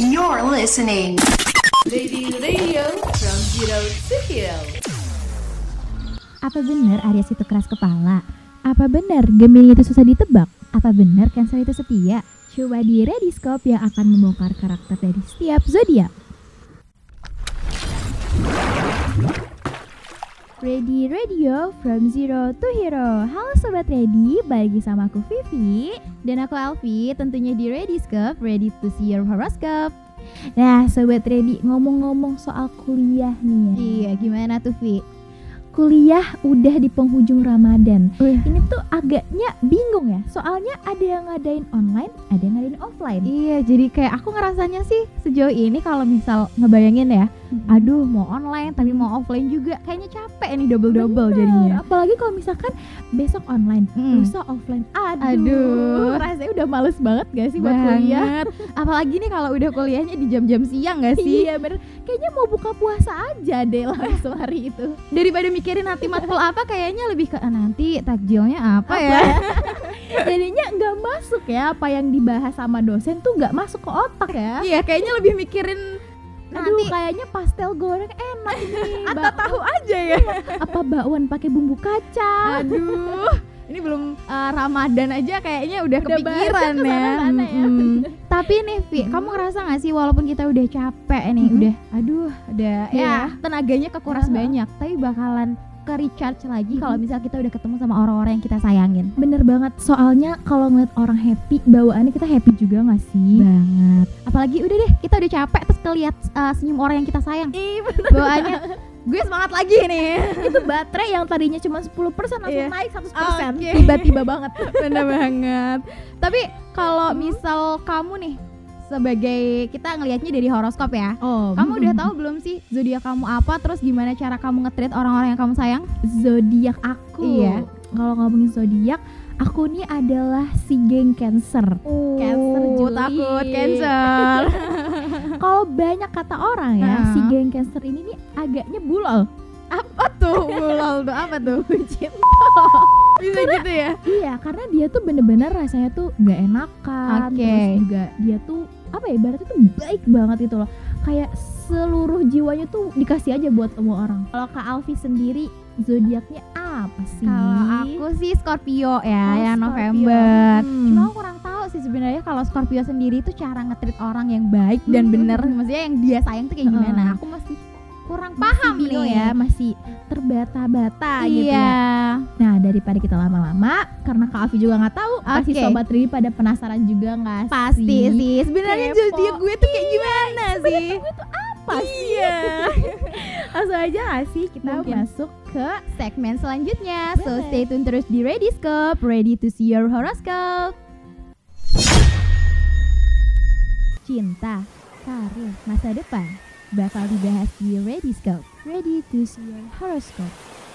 You're listening. Lady Radio from Zero to Hero. Apa benar Aries itu keras kepala? Apa benar Gemini itu susah ditebak? Apa benar Cancer itu setia? Coba di Rediscope yang akan membongkar karakter dari setiap zodiak. Ready Radio from Zero to Hero. Halo Sobat Ready, balik lagi sama aku Vivi. Dan aku Alfi, tentunya di Rediscope, ready to see your horoscope. Nah Sobat Ready, ngomong-ngomong soal kuliah nih ya. Iya, gimana tuh Vi? Kuliah udah di penghujung Ramadan. Ini tuh agaknya bingung ya. Soalnya ada yang ngadain online, ada yang ngadain offline. Iya, jadi kayak aku ngerasanya sih sejauh ini kalau misal ngebayangin ya, aduh mau online tapi mau offline juga kayaknya capek nih double-double Bener, jadinya. Apalagi kalau misalkan besok online, Mm. lusa offline. Aduh, Aduh. rasanya udah males banget gak sih buat kuliah? Banget. Apalagi nih kalau udah kuliahnya di jam-jam siang gak sih? Iya bener, kayaknya mau buka puasa aja deh langsung hari itu. Daripada mikirin nanti matkul apa kayaknya lebih ke "Ah, nanti takjilnya apa, ya? Jadinya nggak masuk ya apa yang dibahas sama dosen tuh nggak masuk ke otak ya. Iya, kayaknya lebih mikirin Aduh, nanti kayaknya pastel goreng enak nih. atau tahu aja ya. apa bakwan pakai bumbu kacang? Aduh. Ini belum uh, Ramadan aja kayaknya udah, Udah kepikiran ya. ya. Tapi nih Vi, Mm. kamu ngerasa gak sih walaupun kita udah capek nih, Mm-mm. udah aduh, udah Iya. ya tenaganya kekuras Aha. banyak, tapi bakalan ke recharge lagi kalau Mm-mm. misal kita udah ketemu sama orang-orang yang kita sayangin. Bener banget, soalnya kalau ngeliat orang happy, bawaannya kita happy juga gak sih? Banget. Apalagi udah deh, kita udah capek terus keliat uh, senyum orang yang kita sayang. Ih, bener. Bawaannya gue semangat lagi nih. itu baterai yang tadinya cuma 10% langsung Iya. naik 100% Oke. tiba-tiba banget Bener banget. Tapi kalau Hmm. misal kamu nih sebagai kita ngelihatnya dari horoskop ya. oh Kamu udah tahu belum sih zodiak kamu apa? Terus gimana cara kamu nge-treat orang-orang yang kamu sayang? zodiak aku Iya. kalau ngomongin zodiak aku nih adalah si geng cancer Cancer, Oh, Juli. takut cancer. kalau banyak kata orang ya Nah. si geng cancer ini nih agaknya bulol apa tuh? Bulal tuh apa tuh? Bisa gitu ya? iya karena dia tuh bener-bener rasanya tuh nggak enakan Oke. terus juga dia tuh apa ya ibaratnya tuh baik banget itu loh kayak seluruh jiwanya tuh dikasih aja buat semua orang kalau kak Alfi sendiri zodiaknya apa sih Kalau aku sih Scorpio ya, Oh, Scorpio. November. Hmm. Cuma aku kurang tahu sih sebenarnya kalau Scorpio sendiri itu cara nge-treat orang yang baik dan Hmm. bener, maksudnya yang dia sayang tuh kayak gimana? aku masih kurang masih paham bingung nih ya masih terbata-bata gitu Iya. ya Nah daripada kita lama-lama karena Kak Alfi juga nggak tahu pasti Oke. sobat Riri pada penasaran juga nggak Pasti sih? sih. Sebenarnya zodiak gue tuh kayak gimana sih? Gue tuh apa sih? Iya. Langsung aja nggak sih kita Mungkin. masuk ke Segmen selanjutnya. So stay tune terus di Rediscope, ready to see your horoscope. cinta, karir, masa depan bakal dibahas di Rediscope. Ready to see your horoscope.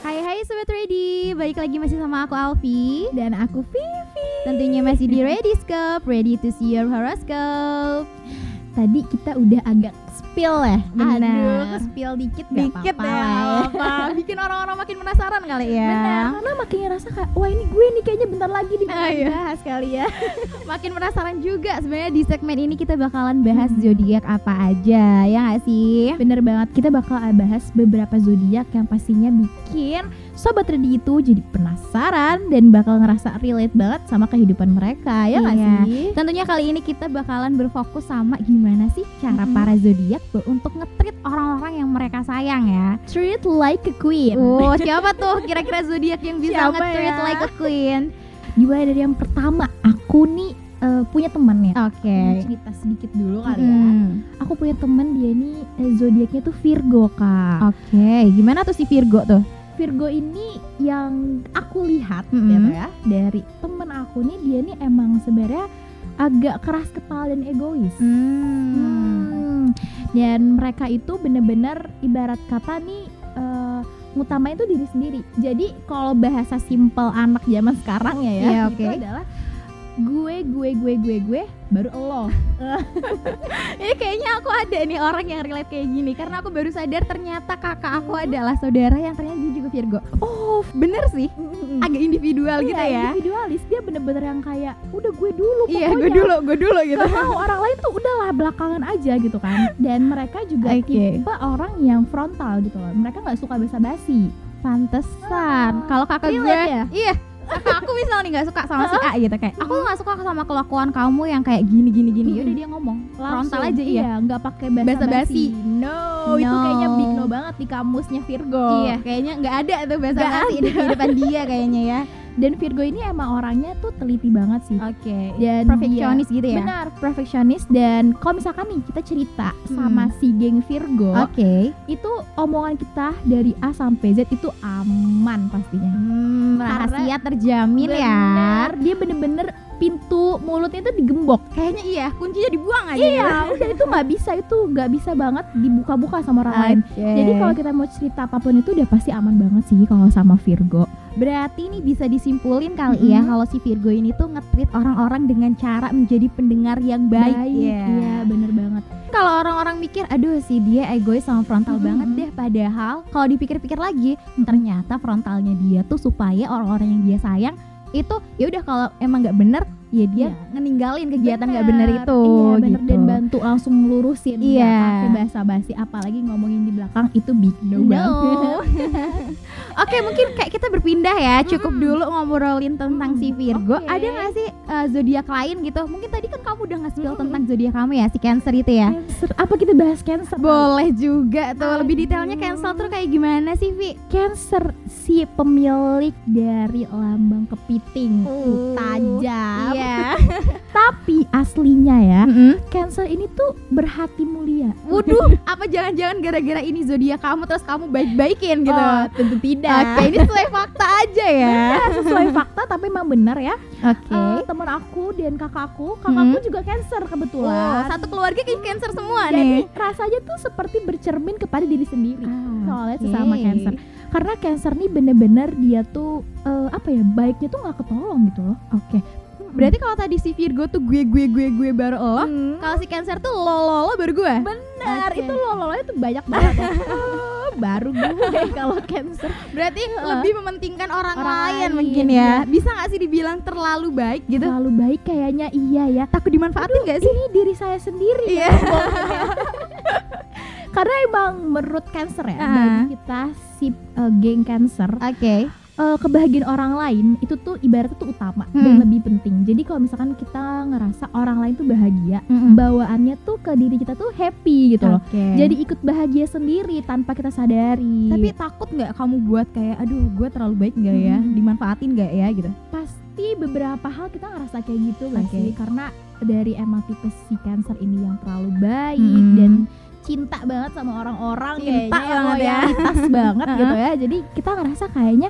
Hai hai sobat ready, balik lagi masih sama aku Alfi. Dan aku Vivi. Tentunya masih di Rediscope, ready to see your horoscope. Tadi kita udah agak spill ya. Aduh, spill dikit gak Dikit apa-apa ya, ya. apa. Bikin orang-orang makin penasaran kali ya. Benar, karena makin ngerasa kayak wah ini gue nih kayaknya bentar lagi Ah, iya. dibahas kali ya. Makin penasaran juga sebenarnya di segmen ini kita bakalan bahas Hmm. zodiak apa aja ya gak sih? Bener banget, kita bakal bahas beberapa zodiak yang pastinya bikin sobat ready itu jadi penasaran dan bakal ngerasa relate banget sama kehidupan mereka ya Iya. sih? Tentunya kali ini kita bakalan berfokus sama gimana sih cara Mhm. para zodiak be- untuk nge-treat orang-orang yang mereka sayang ya. Treat like a queen. Oh, siapa tuh kira-kira zodiak yang bisa nge-treat ya? like a queen? Gimana dari yang pertama? Aku nih eh, punya teman ya. Oke. Mau cerita sedikit dulu kali ya. Hmm. Aku punya teman dia nih eh, zodiaknya tuh Virgo kak. Oke, gimana tuh si Virgo tuh? Virgo ini yang aku lihat Mm-mm. gitu ya dari temen aku nih dia nih emang sebenarnya agak keras kepala dan egois. Hmm. Dan mereka itu bener-bener ibarat kata nih eh, ngutamain tuh diri sendiri. Jadi kalau bahasa simpel anak zaman sekarang ya ya Iya, itu oke. adalah gue gue gue gue gue baru lo. Ini kayaknya aku ada nih orang yang relate kayak gini karena aku baru sadar ternyata kakak aku adalah saudara yang ternyata dia juga Virgo. Oh, bener sih. Agak individual gitu Iya, ya. individualis dia bener-bener yang kayak udah gue dulu Iya, gue pokoknya. dulu, gue dulu gitu. Mau orang lain tuh udahlah belakangan aja gitu kan dan mereka juga Oke. tipe orang yang frontal gitu loh mereka nggak suka basa-basi Pantesan. Kalau kakak gue, ya? iya. Kakak aku misal nih nggak suka sama si A gitu kayak, aku nggak suka sama kelakuan kamu yang kayak gini gini gini. Mm-mm. Yaudah dia ngomong, frontal Langsung, aja iya. iya nggak pakai Basa-basi. basa-basi no, itu No. kayaknya big no banget di kamusnya Virgo Iya, kayaknya nggak ada tuh bahasa Nggak basi di kehidupan dia kayaknya ya. Dan Virgo ini emang orangnya tuh teliti banget sih Oke. dan Perfeksionis gitu ya. benar perfeksionis dan kalau misalkan nih kita cerita sama si geng Virgo Oke. itu omongan kita dari A sampai Z itu aman pastinya Hmm, rahasia terjamin ya. Bener, dia bener-bener pintu mulutnya itu digembok Kayaknya iya, kuncinya dibuang aja. iya udah itu nggak bisa itu nggak bisa banget dibuka-buka sama orang lain jadi kalau kita mau cerita apa pun itu udah pasti aman banget sih kalau sama Virgo Berarti ini bisa disimpulin kali ya Mhm. kalau si Virgo ini tuh nge-treat orang-orang dengan cara menjadi pendengar yang baik. ya. iya bener banget Kalau orang-orang mikir, aduh sih dia egois sama frontal Mhm. banget deh. Padahal kalau dipikir-pikir lagi, ternyata frontalnya dia tuh supaya orang-orang yang dia sayang itu ya udah kalau emang nggak bener ya dia Iya. ngeninggalin kegiatan nggak bener itu. iya bener gitu. dan bantu langsung lurusin Iya. pakai basa-basi apalagi ngomongin di belakang itu big no, No. Oke mungkin kayak kita berpindah ya. Cukup dulu ngobrolin tentang si Virgo. Oke. Ada gak sih eh, zodiak lain gitu? Mungkin tadi kan kamu udah nge-spill Mm-mm. tentang zodiak kamu ya Si Cancer itu ya. Cancer. Apa kita bahas Cancer? Boleh juga tuh. Lebih Aduh. detailnya Cancer tuh kayak gimana sih Vi? Cancer si pemilik dari lambang kepiting. Uh, tajam. Iya tapi aslinya ya Mm-mm. Cancer ini tuh berhati mulia. Waduh Apa jangan-jangan gara-gara ini zodiak kamu Terus kamu baik-baikin gitu? Oh, tentu tidak. Oke ini sesuai fakta aja ya. Benar, sesuai fakta tapi memang benar ya. Oke. Eh, temen aku dan kakakku kakakku juga Cancer Wow, kebetulan satu keluarga kayak Cancer semua jadi nih. rasanya tuh seperti bercermin kepada diri sendiri. Soalnya oke. sesama Cancer. Karena Cancer nih bener-bener dia tuh eh, apa ya baiknya tuh nggak ketolong gitu loh. Oke Berarti kalau tadi si Virgo tuh gue gue gue gue baru lo Hmm, Kalau si Cancer tuh lo lo lo baru gue benar Oke. itu lo lo itu banyak banget ya. Oh, baru gue kalau Cancer Berarti lebih mementingkan orang, Orang lain, lain, mungkin ya Bisa gak sih dibilang terlalu baik gitu terlalu baik kayaknya iya ya Takut dimanfaatin gak sih? ini diri saya sendiri Iya. karena emang menurut Cancer ya Ah. bagi kita si eh, geng Cancer Oke eh, kebahagiaan orang lain itu tuh ibaratnya tuh utama Hmm. dan lebih penting. Jadi kalau misalkan kita ngerasa orang lain tuh bahagia, bawaannya tuh ke diri kita tuh happy gitu loh. Oke Jadi ikut bahagia sendiri tanpa kita sadari. Tapi takut gak kamu buat kayak Aduh gue terlalu baik gak ya? Hmm. Dimanfaatin gak ya gitu pasti beberapa hal kita ngerasa kayak gitu nggak Oke. sih? Karena dari emang tipe si Cancer ini yang terlalu baik Hmm. dan cinta banget sama orang-orang Cinta kayaknya, banget ya. loyalitas banget gitu ya. Jadi kita ngerasa kayaknya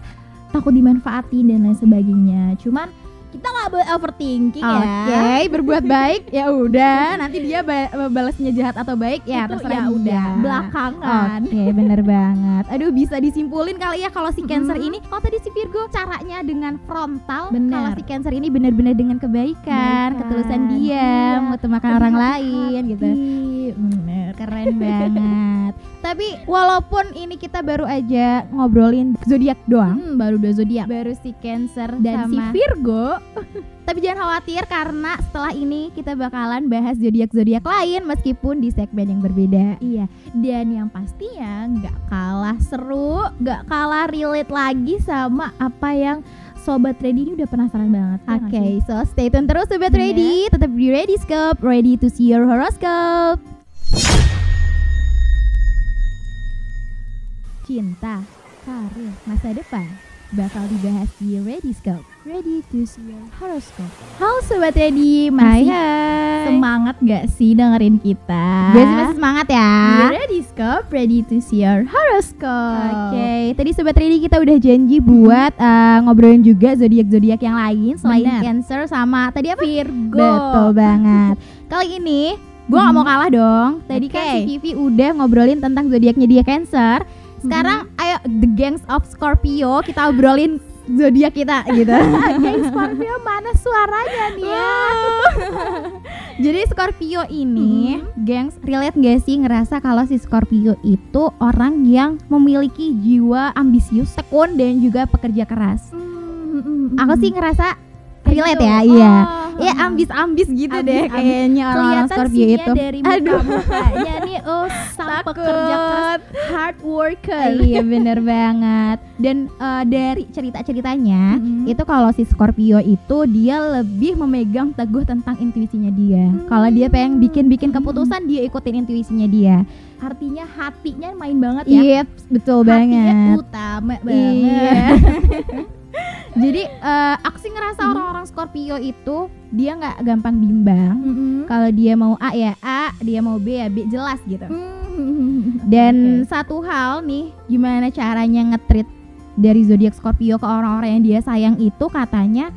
takut dimanfaatin dan lain sebagainya. Cuman kita nggak boleh overthinking Oke, ya. berbuat baik ya udah. Nanti dia ba- balasnya jahat atau baik ya Itu terserah ya dia. udah belakangan. Oke, bener banget. Aduh, bisa disimpulin kali ya kalau si Cancer ini. Kalau tadi si Virgo caranya dengan frontal, kalau si Cancer ini benar-benar dengan kebaikan, Kebaikan. ketulusan dia, Iya. mengutamakan orang lain gitu. Bener. Keren banget. Tapi walaupun ini kita baru aja ngobrolin zodiak doang, Hmm, baru dua zodiak baru si Cancer dan si sama Virgo Tapi jangan khawatir karena setelah ini kita bakalan bahas zodiak-zodiak lain meskipun di segmen yang berbeda. Iya, dan yang pastinya nggak kalah seru, nggak kalah relate lagi sama apa yang Sobat Ready ini udah penasaran banget. ya Oke, sih? so stay tune terus Sobat Iya. Ready, tetap di Ready Scope, ready to see your horoscope. Cinta, karir, masa depan bakal dibahas di Ready Scope. Ready to see your horoscope. Halo Sobat Ready, masih hai. semangat gak sih dengerin kita? Gue sih masih semangat ya. Di Ready Scope, ready to see your horoscope. Oke, tadi Sobat Ready kita udah janji buat uh, ngobrolin juga zodiak-zodiak yang lain selain Benar. Cancer sama tadi apa? Virgo. Betul banget. Kali ini gue nggak mau kalah dong. Tadi kan Oke. si Vivi udah ngobrolin tentang zodiaknya dia Cancer. Sekarang ayo the gangs of Scorpio kita obrolin zodiak kita gitu. Geng Scorpio mana suaranya nih ya? Jadi Scorpio ini, Mhm. gengs, relate gak sih ngerasa kalau si Scorpio itu orang yang memiliki jiwa ambisius, tekun dan juga pekerja keras. Aku sih ngerasa relate ya, iya. Ya ambis-ambis gitu deh Ambis-ambis. kayaknya orang Scorpio itu. dari muka-mukanya nih oh sang Takut. pekerja keras hard worker. iya bener banget. Dan eh, dari cerita-ceritanya Mm-mm. itu kalau si Scorpio itu dia lebih memegang teguh tentang intuisinya dia. Hmm. Kalau dia pengen bikin-bikin keputusan dia ikutin intuisinya dia. Artinya hatinya main banget ya. Iya, betul Hatinya banget. utama Iya. Jadi eh, aku sih ngerasa Hmm. orang-orang Scorpio itu dia nggak gampang bimbang. Mm-mm. Kalau dia mau A ya A, dia mau B ya B jelas gitu. Mm. Dan Oke. satu hal nih, gimana caranya ngetrit dari zodiak Scorpio ke orang-orang yang dia sayang itu katanya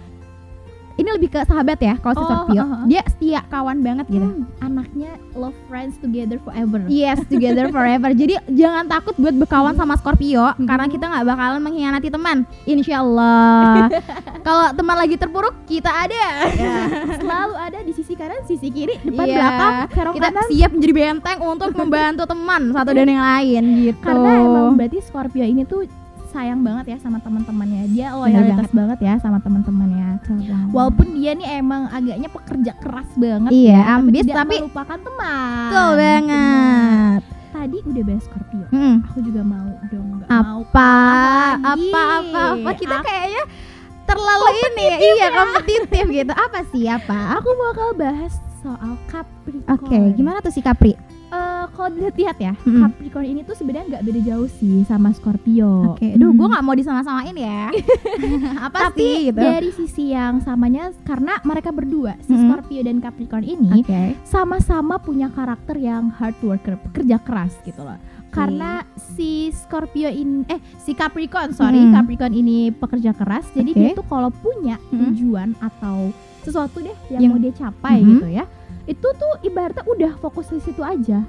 ini lebih ke sahabat ya kalau si Oh, Scorpio. uh, uh, uh. Dia setia kawan banget gitu. Hmm, anaknya love friends together forever. Yes, together forever. Jadi jangan takut buat berkawan sama Scorpio Hmm. karena kita nggak bakalan mengkhianati teman. Insya Allah. Kalau teman lagi terpuruk, kita ada. Ya, selalu ada di sisi kanan, sisi kiri, depan Iya. belakang, Kita kanan. siap menjadi benteng untuk membantu teman satu dan yang lain gitu. Karena emang berarti Scorpio ini tuh sayang banget ya sama teman-temannya. Dia loyalitas banget. ya sama teman-temannya. Walaupun dia nih emang agaknya pekerja keras banget. Iya, ya, ambis, tidak tapi- melupakan teman. Betul banget. Benar. Tadi udah bahas Scorpio. Mm. Aku juga mau dong nggak Apa? mau Apa? lagi. Apa? Apa? Kita Aku- kayaknya terlalu ini ya. Iya, kompetitif gitu. Apa sih? Apa? Aku bakal bahas soal Capricorn. Oke, gimana tuh si Capri? Kalau dilihat ya, Mm-mm. Capricorn ini tuh sebenarnya nggak beda jauh sih sama Scorpio. Oke, aduh, Hmm. gue nggak mau disama-samain ya. Apa Tapi sih gitu? dari sisi yang samanya karena mereka berdua si Mm-mm. Scorpio dan Capricorn ini Oke. sama-sama punya karakter yang hard worker, pekerja keras gitu loh. Karena si Scorpio ini eh si Capricorn sorry Mm. Capricorn ini pekerja keras, jadi Oke. dia tuh kalau punya Mm. tujuan atau sesuatu deh yang, Yang- mau dia capai Mhm. gitu ya, itu tuh ibaratnya udah fokus di situ aja,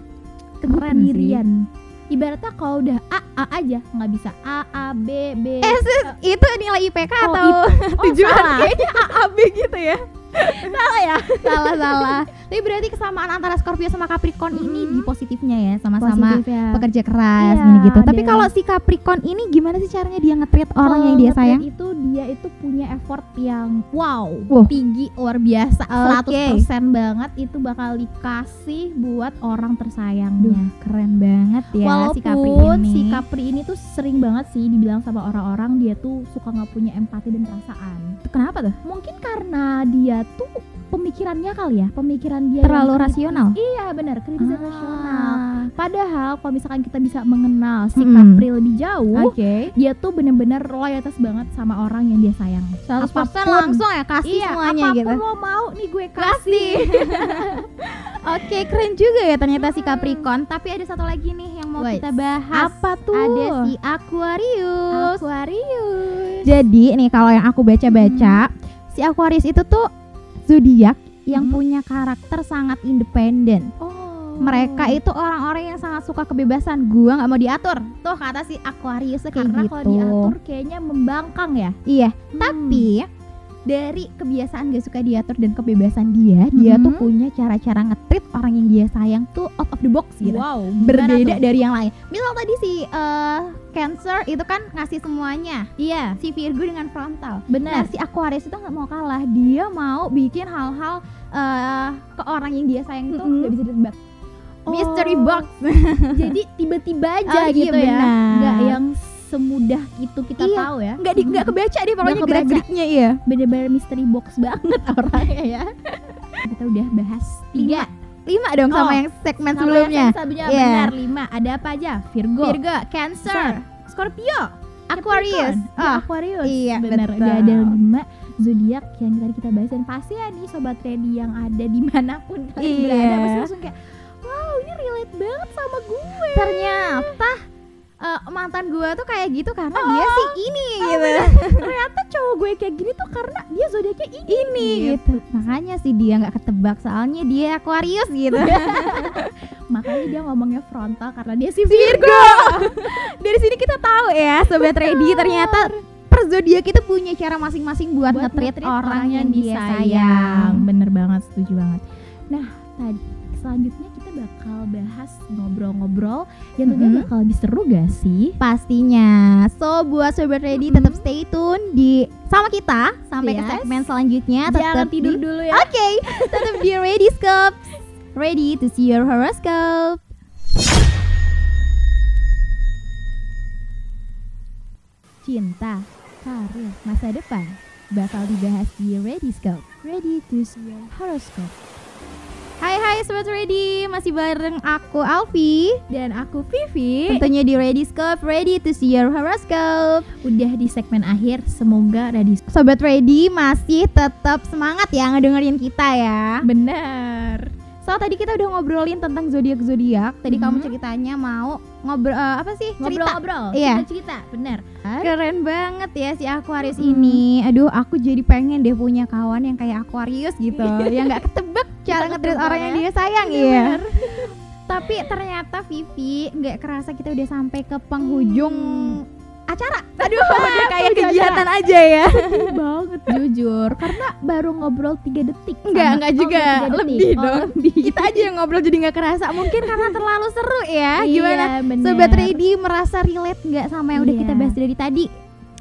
pendirian. Ibaratnya kalau udah A A aja nggak bisa A A B B. Eh, sis, itu nilai IPK Oh, atau Oh, tujuan? salah. Kayaknya AB gitu ya. Salah ya. salah salah. Tapi berarti kesamaan antara Scorpio sama Capricorn ini Mhm. di positifnya ya, sama-sama Positif ya. pekerja keras Iya, gini gitu. Tapi kalau si Capricorn ini gimana sih caranya dia nge-treat orang yang dia sayang? itu dia itu punya effort yang wow, Wow. tinggi luar biasa, Oke. 100% banget itu bakal dikasih buat orang tersayangnya. Duh, keren banget ya si Capri Walaupun ini. si Capri ini tuh sering banget sih dibilang sama orang-orang dia tuh suka nggak punya empati dan perasaan. Kenapa tuh? Mungkin karena dia tuh pemikirannya kali ya, pemikiran dia Terlalu kritis. rasional. Iya benar, kritis dan rasional. Ah, Padahal kalau misalkan kita bisa mengenal si Mm-mm. Capri lebih jauh, Oke. dia tuh bener-bener loyalitas banget sama orang yang dia sayang. 100% Apa pun. langsung ya kasih iya, semuanya apa pun gitu. lo mau nih gue kasih. Oke, keren juga ya ternyata si Capricorn. Tapi ada satu lagi nih yang mau Wait, kita bahas. Apa tuh? Ada si Aquarius. Aquarius. Jadi nih kalau yang aku baca-baca, si Aquarius itu tuh zodiak yang Hmm. punya karakter sangat independen. Oh. Mereka itu orang-orang yang sangat suka kebebasan. Gua nggak mau diatur. Tuh kata si Aquarius kayak karena gitu. kalau diatur kayaknya membangkang ya. Iya, Hmm. tapi dari kebiasaan gak suka diatur dan kebebasan dia, dia tuh Mhm. punya cara-cara nge-treat orang yang dia sayang tuh out of the box gitu. Wow, Berbeda tuh? dari yang lain. Misal tadi si eh, Cancer itu kan ngasih semuanya. Iya, Si Virgo dengan frontal. Nah, benar. si Aquarius itu nggak mau kalah. Dia mau bikin hal-hal eh, ke orang yang dia sayang itu Mm-mm. nggak bisa ditebak. Oh. Mystery box. Jadi tiba-tiba aja Oh, iya, gitu ya. benar. Nggak yang semudah itu kita Iya, tahu ya. Nggak di nggak kebaca deh pokoknya Nggak kebaca. gerak-geriknya iya. Bener-bener mystery box banget orangnya ya. kita udah bahas tiga. Lima dong sama Oh, yang segmen Sama sebelumnya. yang sebelumnya Iya. benar lima. Ada apa aja? Virgo, Virgo, Cancer, Scorpio, Aquarius. Capricorn, Oh, Aquarius. iya, benar. Udah ada lima zodiak yang tadi kita bahas dan pasti ya nih sobat ready yang ada di mana pun kalian Iya. berada pasti langsung kayak wow ini relate banget sama gue. ternyata mantan gue tuh kayak gitu karena Oh. dia sih ini gitu. Ternyata cowok gue kayak gini tuh karena dia zodiaknya ini. ini gitu. Makanya sih dia nggak ketebak soalnya dia Aquarius gitu. Makanya dia ngomongnya frontal karena dia si Virgo. Dari sini kita tahu ya sobat ready ternyata per zodiak itu punya cara masing-masing buat, buat nge-treat nge-treat orang yang dia disayang. sayang. Bener banget, setuju banget. Nah, tadi selanjutnya kita bakal bahas ngobrol-ngobrol yang tentunya Mhm. bakal lebih seru gak sih? Pastinya. So buat sobat ready tetap stay tune di sama kita sampai ke Yes. segmen selanjutnya. Jangan Tetap tidur di- dulu ya. Oke, tetap di Ready Scope. Ready to see your horoscope. Cinta, karir, masa depan bakal dibahas di Ready Scope. Ready to see your horoscope. Hai hai sobat ready, masih bareng aku Alfi. Dan aku Vivi. Tentunya di Ready Scope, ready to see your horoscope. Udah di segmen akhir, semoga ready. Sobat ready masih tetap semangat ya ngedengerin kita ya. Benar. So tadi kita udah ngobrolin tentang zodiak zodiak. Tadi Mhm. kamu ceritanya mau ngobrol eh, apa sih? Cerita. Ngobrol-ngobrol, Iya. cerita-cerita, benar. Keren banget ya si Aquarius Mm-mm. ini. Aduh, aku jadi pengen deh punya kawan yang kayak Aquarius gitu. yang nggak ketebak cara ngetrit ketebak orang ya. yang dia sayang Iya, ya. benar. Tapi ternyata Vivi nggak kerasa kita udah sampai ke penghujung acara. Aduh, udah kayak kegiatan acara. aja ya. Sedih banget jujur, karena baru ngobrol 3 detik. Enggak, enggak Oh, juga. tiga detik. Lebih Oh, dong. lebih. Kita aja yang ngobrol jadi nggak kerasa. Mungkin karena terlalu seru ya. Gimana? Iya, bener. Sobat Ready merasa relate nggak sama yang udah Iya. kita bahas dari tadi?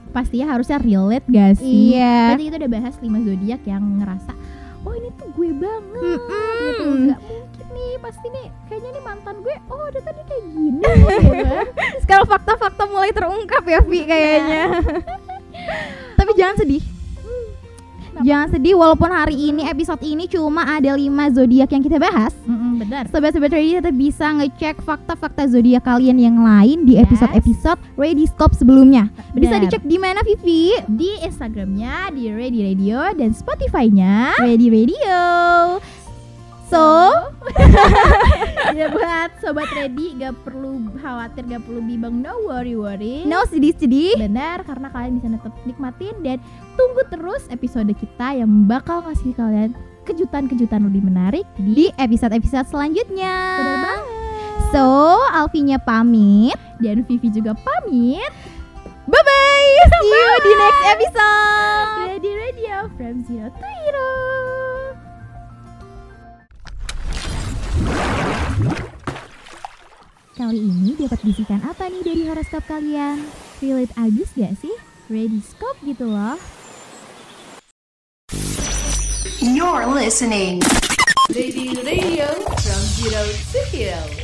pastinya harusnya relate gak sih? Iya. Tadi kita udah bahas 5 zodiak yang ngerasa Oh ini tuh gue banget Mm-mm. gitu Gak mungkin nih pasti nih Kayaknya nih mantan gue Oh udah tadi kayak gini gitu. Sekarang fakta-fakta mulai terungkap ya Vi kayaknya. Tapi jangan sedih. Jangan sedih walaupun hari ini episode ini cuma ada 5 zodiak yang kita bahas. Mm-mm, Benar Sobat-sobat ready tetap bisa ngecek fakta-fakta zodiak kalian yang lain di episode-episode Ready Scope sebelumnya. Bisa Benar. dicek di mana Vivi? Di Instagramnya Di Ready Radio Dan Spotify-nya Ready Radio. So, Ya buat Sobat Ready Gak perlu khawatir Gak perlu bimbang No worry worry no sedih-sedih. Benar, karena kalian bisa tetap nikmatin dan tunggu terus episode kita yang bakal ngasih kalian kejutan-kejutan lebih menarik di episode-episode selanjutnya. Benar banget. So, Alfinya pamit. dan Vivi juga pamit. Bye bye. See you di next episode. Ready Radio from Zero to Hero. Kali ini dapat bisikan apa nih dari horoskop kalian? Relate abis gak sih? Ready scope gitu loh. You're listening. Ready Radio from Zero to Hero.